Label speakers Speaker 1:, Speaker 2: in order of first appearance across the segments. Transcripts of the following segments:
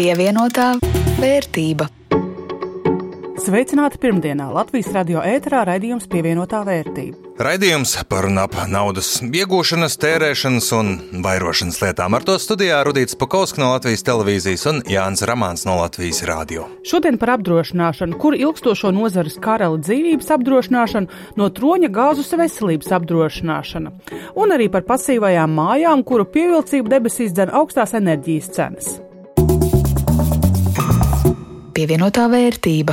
Speaker 1: Pievienotā vērtība.
Speaker 2: Sveicināti pirmdienā Latvijas radio ēterā raidījums Pievienotā vērtība.
Speaker 3: Raidījums par un ap naudas iegūšanas, tērēšanas un vairošanas lietām. Ar to studijā Rudīts Pakausks no Latvijas televīzijas un Jānis Ramāns no Latvijas radio.
Speaker 2: Šodien par apdrošināšanu, kur ilgstošo nozares karali dzīvības apdrošināšanu, no troņa gāzes veselības apdrošināšana, un arī par pasīvajām mājām, kuru pievilcību debesīs dzen augstās enerģijas cenas.
Speaker 1: Pievienotā vērtība.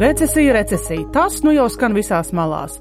Speaker 2: Recesija, recesija. Tas nu jau skan visās malās.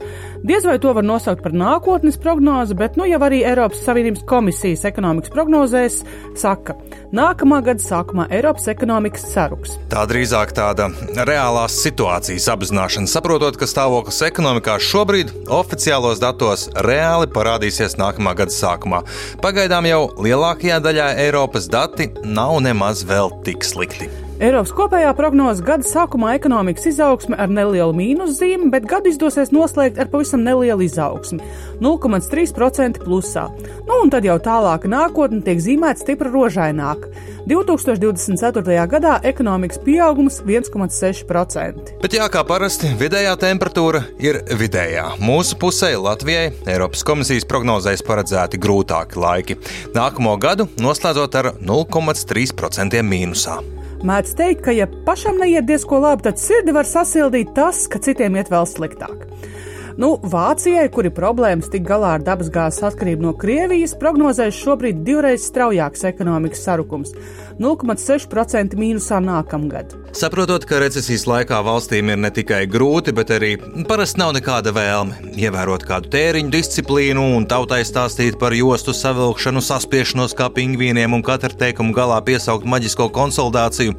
Speaker 2: Diez vai to var nosaukt par nākotnes prognozi, bet nu jau arī Eiropas Savienības komisijas ekonomikas prognozēs saka, nākamā gada sākumā Eiropas ekonomikas saruks.
Speaker 3: Tā drīzāk tāda reālās situācijas apzināšana, saprotot, ka stāvoklis ekonomikā šobrīd oficiālos datos reāli parādīsies nākamā gada sākumā. Pagaidām jau lielākajā daļā Eiropas dati nav nemaz vēl tik slikti.
Speaker 2: Eiropas kopējā prognoze gada sākumā ekonomikas izaugsme ar nelielu mīnuszīmi, bet gadu izdosies noslēgt ar pavisam nelielu izaugsmi - 0,3% plusā. Nu, un tad jau tālāka nākotne tiek zīmēta stipri rožaināk. 2024. gadā ekonomikas pieaugums 1,6%.
Speaker 3: Bet jā, kā parasti, vidējā temperatūra ir vidējā. Mūsu pusē Latvijai Eiropas komisijas prognozēs paredzēti grūtāki laiki. Nākamo gadu noslēdzot ar 0,3% mīnusā.
Speaker 2: Mēdz teikt, ka, ja pašam neiet diezko labi, tad sirdi var sasildīt tas, ka citiem iet vēl sliktāk. Nu, Vācijai, kur ir problēmas tik galā ar dabasgāzes atkarību no Krievijas, prognozēs šobrīd divreiz straujāks ekonomikas sarukums - 0,6% mīnusā nākamgad.
Speaker 3: Saprotot, ka recesijas laikā valstīm ir ne tikai grūti, bet arī parasti nav nekāda vēlme ievērot kādu tēriņu disciplīnu un tautai stāstīt par jostu savilkšanu, saspiešanos kā pingvīniem un katra teikuma galā piesaukt maģisko konsolidāciju,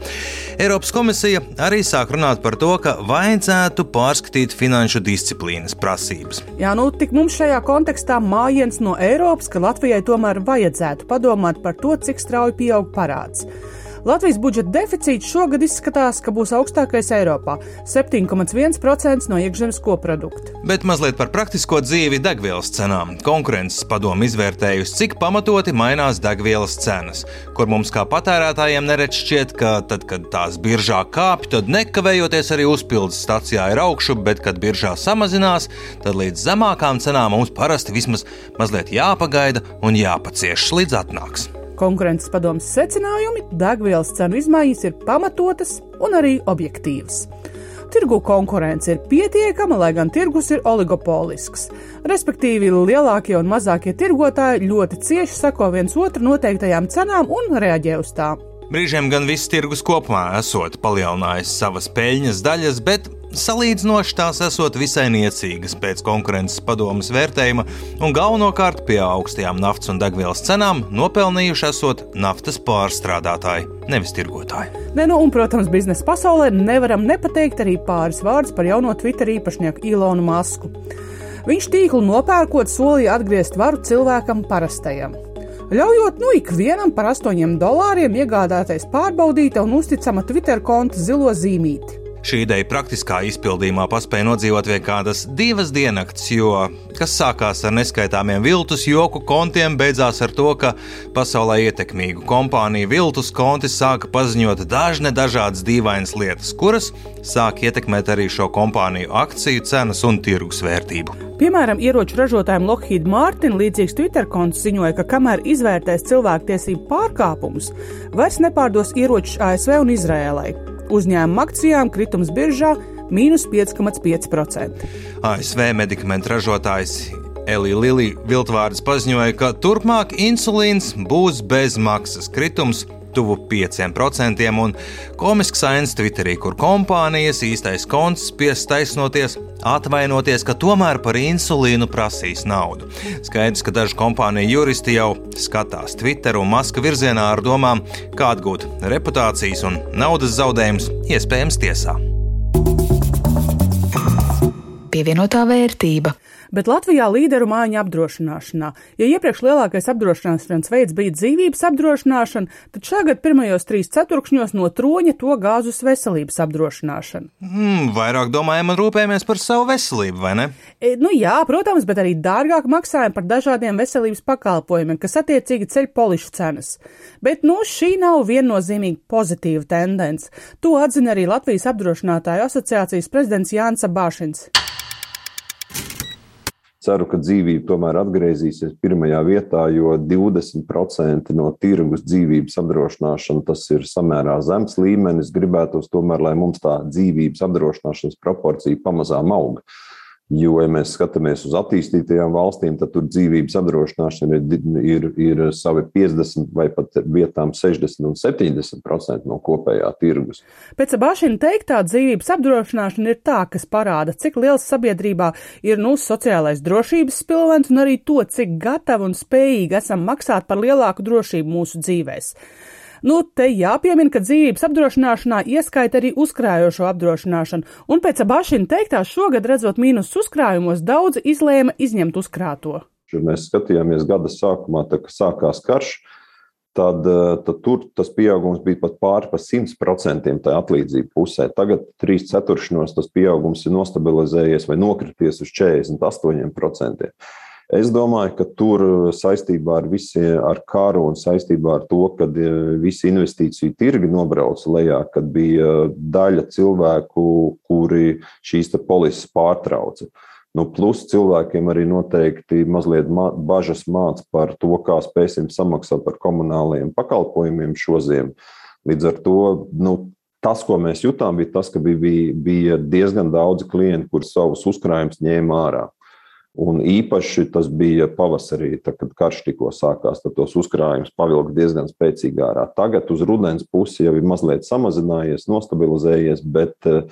Speaker 3: Eiropas komisija arī sāk runāt par to, ka vajadzētu pārskatīt finanšu disciplīnas prasības.
Speaker 2: Jā, nu tik mums šajā kontekstā mājiens no Eiropas, ka Latvijai tomēr vajadzētu padomāt par to, cik strauji pieaug parāds. Latvijas budžeta deficīts šogad izskatās, ka būs augstākais Eiropā - 7,1% no iekšzemes koprodukta.
Speaker 3: Bet mazliet par praktisko dzīvi degvielas cenām. Konkurences padomu izvērtējusi, cik pamatoti mainās degvielas cenas, kur mums kā patērētājiem neredz šķiet, ka tad, kad tās biržā kāpj, tad nekavējoties arī uzpildes stacijā ir augšu, bet kad biržā samazinās, tad līdz zemākām cenām mums parasti vismaz mazliet jāpagaida un jāpacieš līdz atnāks.
Speaker 2: Konkurences padomas secinājumi - degvielas cenu izmaiņas ir pamatotas un arī objektīvas. Tirgu konkurence ir pietiekama, lai gan tirgus ir oligopolisks. Respektīvi, lielākie un mazākie tirgotāji ļoti cieši seko viens otru noteiktajām cenām un reaģē uz tām.
Speaker 3: Brīžiem gan viss tirgus kopumā esot palielinājis savas peļņas daļas, bet Salīdzinoši tās esot visai niecīgas pēc konkurences padomas vērtējuma, un galvenokārt pie augstajām naftas un degvielas cenām nopelnījuši esot naftas pārstrādātāji, nevis tirgotāji.
Speaker 2: Ne, nu, un, protams, biznesa pasaulē nevaram nepateikt arī pāris vārdus par jauno Twitter īpašnieku Ilonu Masku. Viņš tīklu nopērkot solīja atgriezt varu cilvēkam parastajam ļaujot nu ikvienam par 8 dolāriem iegādāties pārbaudīta un uzticama Twitter konta zilo zīmīti.
Speaker 3: Šī ideja praktiskā izpildījumā paspēja nodzīvot vien kādas divas diennakts, jo kas sākās ar neskaitāmiem viltus joku kontiem, beidzās ar to, ka pasaulē ietekmīgu kompāniju viltus konti sāka paziņot dažne dažādas dīvainas lietas, kuras sāk ietekmēt arī šo kompāniju akciju cenas un tirgus vērtību.
Speaker 2: Piemēram, ieroču ražotājiem Lockheed Martin līdzīgs Twitter konts ziņoja, ka kamēr izvērtēs cilvēktiesību pārkāpumus, vairs nepārdos ieročus ASV un Izrēlai uzņēmuma akcijām kritums biržā - mīnus 5,5%.
Speaker 3: ASV medikamentu ražotājs Elija Lilija Viltvārds paziņoja, ka turpmāk insulīns būs bez maksas kritums tuvu 5%, un komisks ains Twitterī, kur kompānijas īstais konts spiest taisnoties, atvainoties, ka tomēr par insulīnu prasīs naudu. Skaidrs, ka daži kompāniju juristi jau skatās Twitter un Maska virzienā ar domām, kā atgūt reputācijas un naudas zaudējumus iespējams tiesā.
Speaker 1: Pievienotā vērtība.
Speaker 2: Bet Latvijā līderu mājiņa apdrošināšanā. Ja iepriekš lielākais apdrošināšanas veids bija dzīvības apdrošināšana, tad šogad pirmajos trīs ceturkšņos no troņa to gāzus veselības apdrošināšana.
Speaker 3: Mm, vairāk domājam un rūpējamies par savu veselību, vai ne?
Speaker 2: E, nu jā, protams, bet arī dārgāk maksājam par dažādiem veselības pakalpojumiem, kas attiecīgi ceļ polišu cenas. Bet nu, šī nav viennozīmīgi pozitīva tendence. To atzina arī Latvijas apdrošinātāju asociācijas prezidents Jānis Abāšins.
Speaker 4: Ceru, ka dzīvība tomēr atgriezīsies pirmajā vietā, jo 20% no tirgus dzīvības apdrošināšana tas ir samērā zems līmenis. Gribētos tomēr, lai mums tā dzīvības apdrošināšanas proporcija pamazām auga. Jo, ja mēs skatāmies uz attīstītajām valstīm, tad tur dzīvības apdrošināšana ir, ir, ir savi 50 vai pat vietām 60 un 70% no kopējā tirgus.
Speaker 2: Pēc Abašina teiktā dzīvības apdrošināšana ir tā, kas parāda, cik liels sabiedrībā ir nu sociālais drošības spilvens un arī to, cik gatavi un spējīgi esam maksāt par lielāku drošību mūsu dzīvēs. Nu, te jāpiemina, ka dzīvības apdrošināšanā ieskaita arī uzkrājošo apdrošināšanu, un pēc abašina teiktā šogad redzot mīnus uzkrājumos, daudzi izlēma izņemt uzkrāto.
Speaker 4: Mēs skatījāmies gada sākumā, tā, kad sākās karš, tad, eh, tad tur tas pieaugums bija pat pāri par 100% tajā atlīdzību pusē. Tagad trīs ceturkšņos tas pieaugums ir nostabilizējies vai nokrities uz 48%. Es domāju, ka tur saistībā ar visiem, ar karu un saistībā ar to, ka e, visi investīciju tirgi nobrauca lejā, kad bija daļa cilvēku, kuri šīs polises pārtrauca. Nu, plus cilvēkiem arī noteikti mazliet bažas māca par to, kā spēsim samaksāt par komunālajiem pakalpojumiem šoziem. Līdz ar to nu, tas, ko mēs jutām, bija tas, ka bija, bija diezgan daudzi klienti, kurus savus uzkrājumus ņēma ārā. Un īpaši tas bija pavasarī, tad, kad karš tikko sākās, tad tos uzkrājumus pavilka diezgan spēcīgi ārā. Tagad uz rudens pusi jau ir mazliet samazinājies, nostabilizējies, bet uh,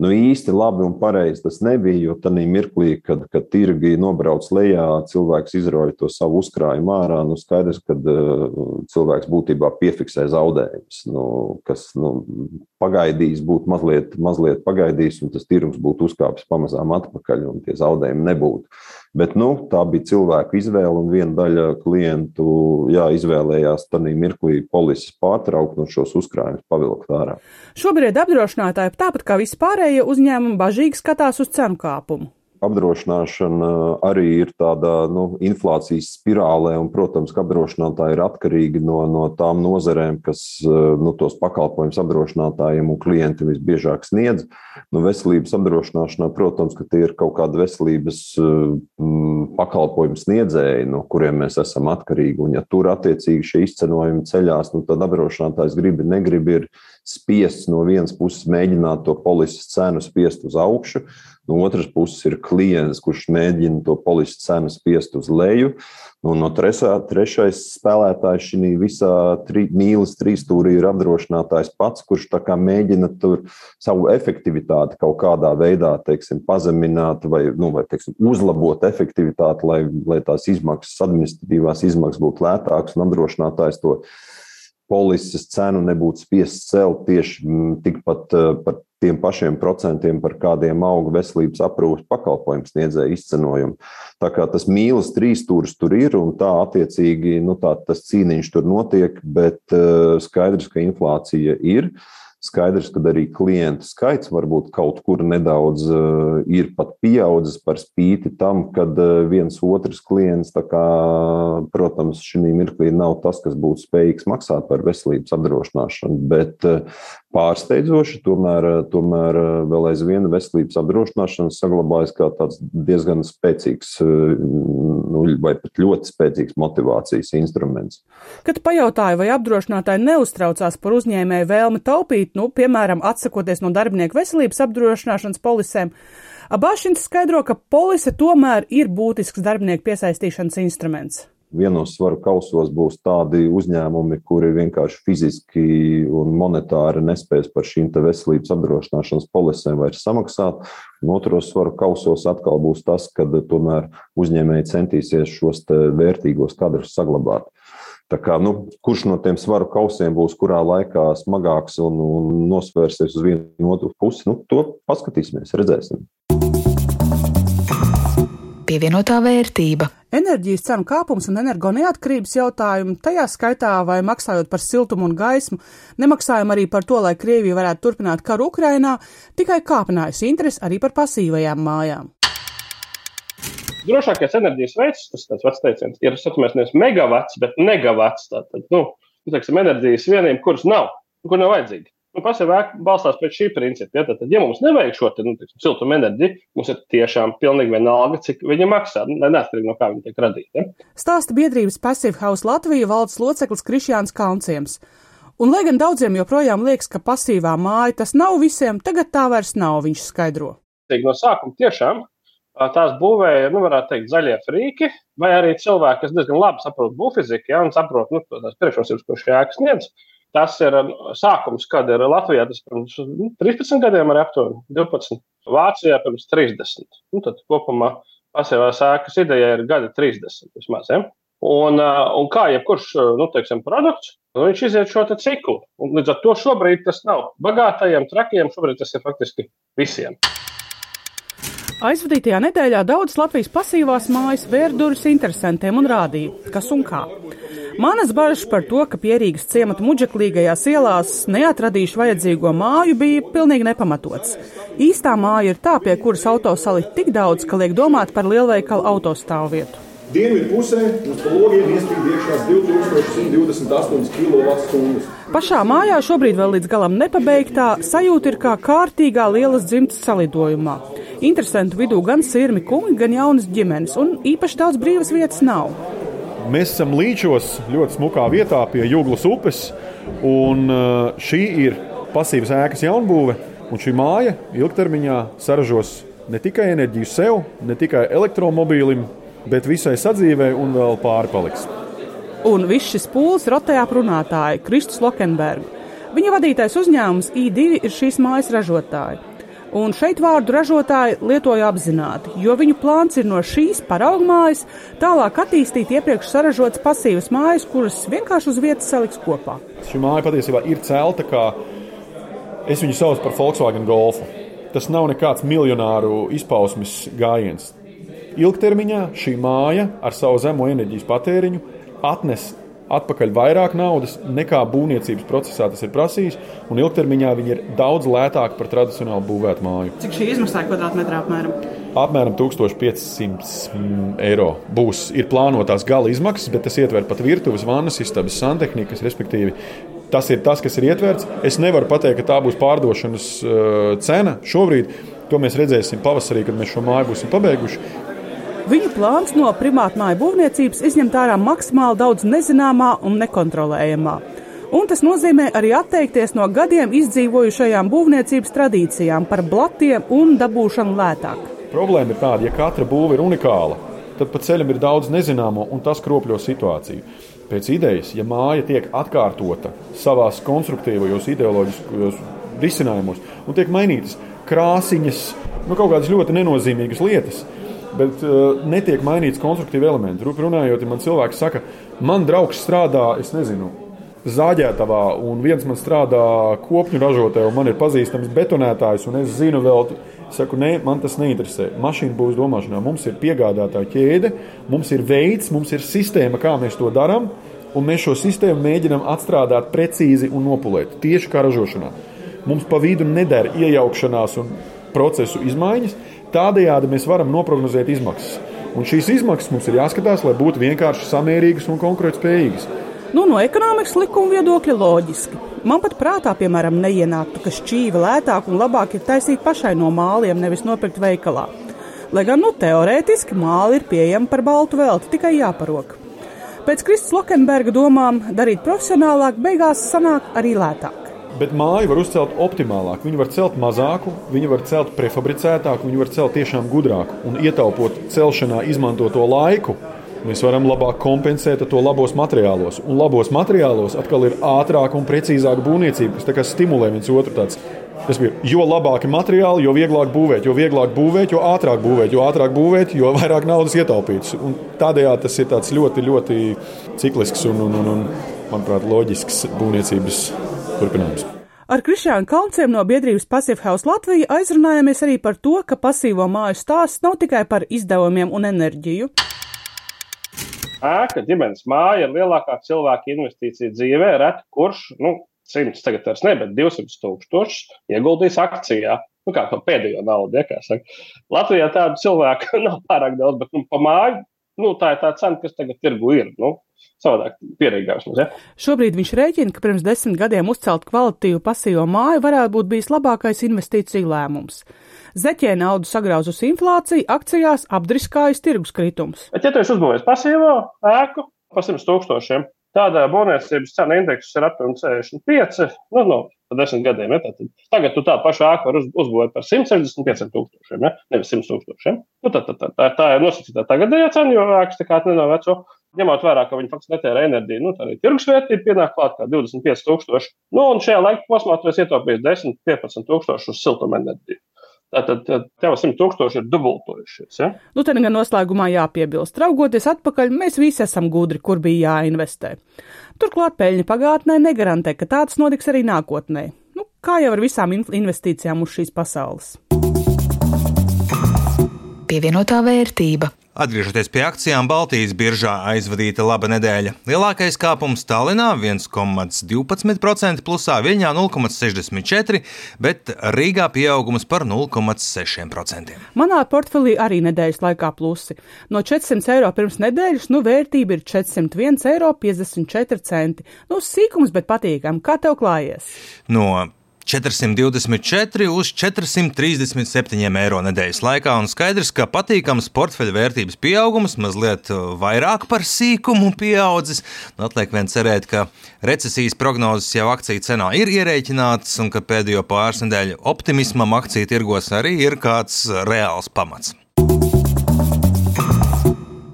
Speaker 4: nu, īsti labi un pareizi tas nebija. Jo tajā mirklī, kad, kad tirgi nobrauc lejā, cilvēks izrauj to savu uzkrājumu ārā. Nu, skaidrs, ka uh, cilvēks būtībā piefiksē zaudējumus, nu, kas nu, pagaidīs, būtu mazliet, mazliet pagaidījis, un tas tirgus būtu uzkāpis pamazām atpakaļ, un tie zaudējumi nebūtu. Bet nu, tā bija cilvēku izvēle, un viena daļa klientu jā, izvēlējās tajā mirklī polises pārtraukt un šos uzkrājumus pavilkt ārā.
Speaker 2: Šobrīd apdrošinātāji, tāpat kā vispārējie uzņēmumi, bažīgi skatās uz cenu kāpumu
Speaker 4: apdrošināšana arī ir tādā nu, inflācijas spirālē, un, protams, ka apdrošinātāji ir atkarīgi no, no tām nozarēm, kas nu, tos pakalpojumus apdrošinātājiem un klientiem visbiežāk sniedz. Nu, veselības apdrošināšanā, protams, ka tie ir kaut kādi veselības mm, pakalpojumu sniedzēji, no kuriem mēs esam atkarīgi. Un, ja tur attiecīgi šie izcenojumi ceļās, nu, tad apdrošinātājs grib, negrib, ir spiests no vienas puses mēģināt to polises cenu spiest uz augšu No otras puses ir klients, kurš mēģina to polises cenu spiest uz leju. Un no trešā, trešais spēlētājs šī visā tri, mīlas trīsstūrī ir apdrošinātājs pats, kurš mēģina savu efektivitāti kaut kādā veidā teiksim, pazemināt vai, nu, vai teiksim, uzlabot efektivitāti, lai, lai tās izmaksas, administratīvās izmaksas būtu lētākas un apdrošinātājs to polises cenu nebūtu spiests celt tieši mm, tikpat eh, par tiem pašiem procentiem, par kādiem auga veselības aprūpas pakalpojumu sniedzēja izcenojumi. Tā kā tas mīlas trīs stūris tur ir, un tā attiecīgi nu, tā, tas cīniņš tur notiek, bet uh, skaidrs, ka inflācija ir. Uh, Skaidrs, ka arī klientu skaits varbūt kaut kur nedaudz uh, ir pat pieaudzis par spīti tam, kad uh, viens otrs klients, kā, protams, šī mirklī nav tas, kas būtu spējīgs maksāt par veselības apdrošināšanu, bet uh, pārsteidzoši tomēr, tomēr vēl aizvien veselības apdrošināšana saglabājas kā tāds diezgan spēcīgs nu, vai pat ļoti spēcīgs motivācijas instruments.
Speaker 2: Kad pajautāju, vai apdrošinātāji neuztraucās par uzņēmēju vēlmi taupīt, nu, piemēram, atsakoties no darbinieku veselības apdrošināšanas polisēm. Abašins skaidro, ka polise tomēr ir būtisks darbinieku piesaistīšanas instruments
Speaker 4: vienos svaru kausos būs tādi uzņēmumi, kuri vienkārši fiziski un monetāri nespēs par šīm veselības apdrošināšanas polisēm vairs samaksāt. Un otros svaru kausos atkal būs tas, kad tomēr uzņēmēji centīsies šos vērtīgos kadrus saglabāt. Tā kā, nu, kurš no tiem svaru kausiem būs kurā laikā smagāks un, un nosvērsies uz vienu otru pusi, nu, to paskatīsimies, redzēsim.
Speaker 1: Pievienotā vērtība.
Speaker 2: Enerģijas cenu kāpums un energo neatkarības jautājumi, tajā skaitā vai maksājot par siltumu un gaismu, nemaksājam arī par to, lai Krievija varētu turpināt karu Ukrainā, tikai kāpinājas interesi arī par pasīvajām mājām.
Speaker 5: Drošākais enerģijas veids, tas tāds vecs teiciens, ir, sacamies, nevis megavats, bet negavats. Tātad, nu, teiksim, enerģijas vienība, kuras nav, kur nav vajadzīga. Nu, Pasīvā balstās pēc šī principa. Ja, tad, ja mums nevajag šo te, nu, tiksim, siltuma enerģiju, mums ir tiešām pilnīgi vienalga, cik viņa maksā, neatkarīgi no kā viņa tiek radīta. Ja.
Speaker 2: Stāsta biedrības Passive House Latvija valdes loceklis Krišjāns Kaunciems. Un, lai gan daudziem joprojām liekas, ka pasīvā māja tas nav visiem, tagad tā vairs nav, viņš skaidro.
Speaker 5: No sākuma tiešām tās būvēja, nu, varētu teikt, zaļie frīki, vai arī cilvēki, kas diezgan labi saprot būvfiziku, ja, un saprot, nu, tās priekšrocības, ko šī ēka sniedz. Tas ir sākums, kad ir Latvijā tas pirms 13 nu, gadiem, arī aptuveni 12. Vācijā pirms 30. Nu, tad kopumā pasīvās ēkas ideja ir gada 30 vismaz. Ja? Un, un kā jebkurš nu, teiksim, produkts, nu, viņš iziet šo ciklu. Un līdz ar to šobrīd tas nav bagātajiem, trakiem, šobrīd tas ir faktiski visiem.
Speaker 2: Aizvadītajā nedēļā daudz Latvijas pasīvās mājas vēr durvis interesantiem un rādīja, kas un kā. Manas bažas par to, ka pierīgas ciemata muģeklīgajās ielās neatradīšu vajadzīgo māju, bija pilnīgi nepamatots. Īstā māja ir tā, pie kuras auto salikt tik daudz, ka liek domāt par lielveikalu autostāvvietu.
Speaker 6: Dienvidu pusē uz logiem iestrīd iekšā 2128 kWh.
Speaker 2: Pašā mājā šobrīd vēl līdz galam nepabeigtā sajūta ir kā kārtīgā lielas dzimtas salidojumā. Interesantu vidū gan sirmi kungi, gan jaunas ģimenes, un īpaši daudz brīvas vietas nav.
Speaker 6: Mēs esam līčos ļoti smukā vietā pie Jūglas upes, un uh, šī ir pasīvas ēkas jaunbūve. Šī māja ilgtermiņā saražos ne tikai enerģiju sev, ne tikai elektromobīlim, bet visai sadzīvei un vēl pāri paliks.
Speaker 2: Un viss šis pūlis rotē ap runātāju Kristus Lokenbergu. Viņa vadītais uzņēmums I2 ir šīs mājas ražotāji. Un šeit vārdu ražotāji lietoja apzināti, jo viņu plāns ir no šīs paraugmājas tālāk attīstīt iepriekš saražotas pasīvas mājas, kuras vienkārši uz vietas saliks kopā.
Speaker 6: Šī māja patiesībā ir celta kā es viņu saucu par Volkswagen Golfu. Tas nav nekāds miljonāru izpausmes gājiens. Ilgtermiņā šī māja ar savu zemo enerģijas patēriņu atnes atpakaļ vairāk naudas nekā būvniecības procesā tas ir prasījis, un ilgtermiņā viņi ir daudz lētāki par tradicionāli būvētu māju.
Speaker 2: Cik šī izmaksā kvadrātmetrā apmēram?
Speaker 6: Apmēram 1500 mm, eiro būs ir plānotās gala izmaksas, bet tas ietver pat virtuves, vannas istabas, santehnikas, respektīvi. Tas ir tas, kas ir ietverts. Es nevaru pateikt, ka tā būs pārdošanas uh, cena šobrīd. To mēs redzēsim pavasarī, kad mēs šo māju būsim pabeiguši.
Speaker 2: Viņu plāns no primātmāju būvniecības izņemt ārā maksimāli daudz nezināmā un nekontrolējamā. Un tas nozīmē arī atteikties no gadiem izdzīvojušajām būvniecības tradīcijām par blatiem un dabūšanu lētāk.
Speaker 6: Problēma ir tāda, ja katra būva ir unikāla, tad pa ceļam ir daudz nezināmo un tas kropļo situāciju. Pēc idejas, ja māja tiek atkārtota savā konstruktīvajos, ideoloģiskajos risinājumos un tiek mainītas krāsiņas, nu, kaut kādas ļoti nenozīmīgas lietas, bet uh, netiek mainīts konstruktīvi elementi. Rūpīgi runājot, ja man cilvēks saka, man draugs strādā, es nezinu. Zāģētavā, un viens man strādā kopņu ražotājā, un man ir pazīstams betonētājs, un es zinu, vēl, saku, nē, man tas neinteresē. Mašīna būs domāšanā. Mums ir piegādātāja ķēde, mums ir veids, mums ir sistēma, kā mēs to darām, un mēs šo sistēmu mēģinām atstrādāt precīzi un nopulēt. Tieši kā ražošanā. Mums pa vidu nedara iejaukšanās un procesu izmaiņas, Tādējādi mēs varam noprognozēt izmaksas. Un šīs izmaksas mums ir jāskatās, lai būtu vienkārši samērīgas un konkurētspējīgas.
Speaker 2: Nu, no ekonomikas likuma viedokļa loģiski. Man pat prātā, piemēram, neienāktu, ka šķīva lētāk un labāk ir taisīt pašai no māliem, nevis nopirkt veikalā. Lai gan, nu, teorētiski māli ir pieejama par baltu velti, tikai jāparok. Pēc Kristus Lokenberga domām darīt profesionālāk, beigās sanāk arī lētāk.
Speaker 6: Bet māju var uzcelt optimālāk. Viņu var celt mazāku, viņu var celt prefabricētāku, viņu var celt tiešām gudrāku un ietaupot celšanā izmantoto laiku. Mēs varam labāk kompensēt to labos materiālos. Un labos materiālos atkal ir ātrāka un precīzāka būvniecība, kas stimulē viens otru. Tāds. Tas bija, jo labāki materiāli, jo vieglāk būvēt, jo vieglāk būvēt, jo ātrāk būvēt, jo ātrāk būvēt, jo vairāk naudas ietaupīts. Un tādējādi tas ir ļoti, ļoti ciklisks un, un, un, un manuprāt, loģisks būvniecības turpinājums.
Speaker 2: Ar Krišānu Kalnciem no biedrības Passive House Latvija aizrunājāmies arī par to, ka pasīvo māju stāsts nav tikai par izdevumiem un enerģiju.
Speaker 5: Ēka, ģimenes māja ir lielākā cilvēka investīcija dzīvē. Reti kurš, nu, 100 tagad vairs ne, bet 200 tūkstošus ieguldījis akcijā. Nu, kā to pēdējo naudu, ja kā saka. Latvijā tādu cilvēku nav pārāk daudz, bet nu, pa māju nu, tā ir tā cena, kas tagad tirgu ir. Nu, savādāk pierīgāks mums. Ja?
Speaker 2: Šobrīd viņš rēķina, ka pirms desmit gadiem uzcelt kvalitīvu pasīvo māju varētu būt bijis labākais investīciju lēmums. Zeķē naudu sagrauzusi inflācija, akcijās apdriskājas tirgus kritums.
Speaker 5: Bet, ja tu esi uzbūvējis pasīvo ēku par 100 tūkstošiem, tādā būvniecības cena indekss ir apmēram 65, nu, no pa desmit gadiem. Ja? Tad, tagad tu tādu pašu ēku vari uz, uzbūvēt par 165 tūkstošiem, ja? nevis 100 tūkstošiem. Nu, tā, tā, tā, tā, tā ir nosacīta tagadējā cena, jo ēkas tā kā nav veco. Ņemot vērā, ka viņi faktiski netērē enerģiju, nu, tā arī tirgus vērtība pienāk klāt kā 25,000. Nu, un šajā laika posmā tu esi ietaupījis 10, 15,000 uz siltumenerģiju. Tātad tev 100 tūkstoši ir dubultojušies. Ja?
Speaker 2: Nu, te gan noslēgumā jāpiebilst. Raugoties atpakaļ, mēs visi esam gudri, kur bija jāinvestē. Turklāt peļņa pagātnē negarantē, ka tāds notiks arī nākotnē. Nu, kā jau ar visām investīcijām uz šīs pasaules.
Speaker 1: Pievienotā vērtība.
Speaker 3: Atgriežoties pie akcijām, Baltijas biržā aizvadīta laba nedēļa. Lielākais kāpums Tallinā 1,12%, plusā Viļņā 0,64%, bet Rīgā pieaugums par 0,6%.
Speaker 2: Manā portfelī arī nedēļas laikā plusi. No 400 eiro pirms nedēļas, nu vērtība ir 401,54 eiro. Nu, sīkums, bet patīkami. Kā tev klājies?
Speaker 3: No 424 uz 437 eiro nedēļas laikā. Un skaidrs, ka patīkams portfeļa vērtības pieaugums, mazliet uh, vairāk par sīkumu pieaudzis. Nu, atliek vien cerēt, ka recesijas prognozes jau akciju cenā ir ierēķinātas un ka pēdējo pāris nedēļu optimismam akciju tirgos arī ir kāds reāls pamats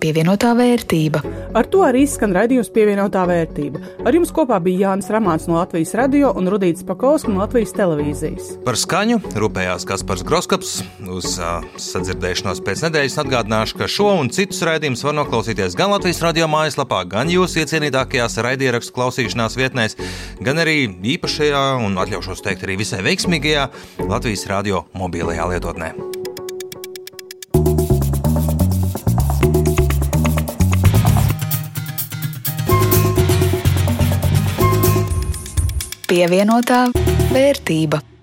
Speaker 1: pievienotā vērtība.
Speaker 2: Ar to arī skan raidījums pievienotā vērtība. Ar jums kopā bija Jānis Ramāns no Latvijas radio un Rudīts Pakausks no Latvijas televīzijas.
Speaker 3: Par skaņu rūpējās Kaspars Groskaps. Uz uh, sadzirdēšanos pēc nedēļas atgādināšu, ka šo un citus raidījumus var noklausīties gan Latvijas radio mājaslapā, gan jūsu iecienītākajās raidierakstu klausīšanās vietnēs, gan arī īpašajā un atļaušos teikt arī visai veiksmīgajā Latvijas radio mobilajā lietotnē.
Speaker 1: Pievienotā vērtība.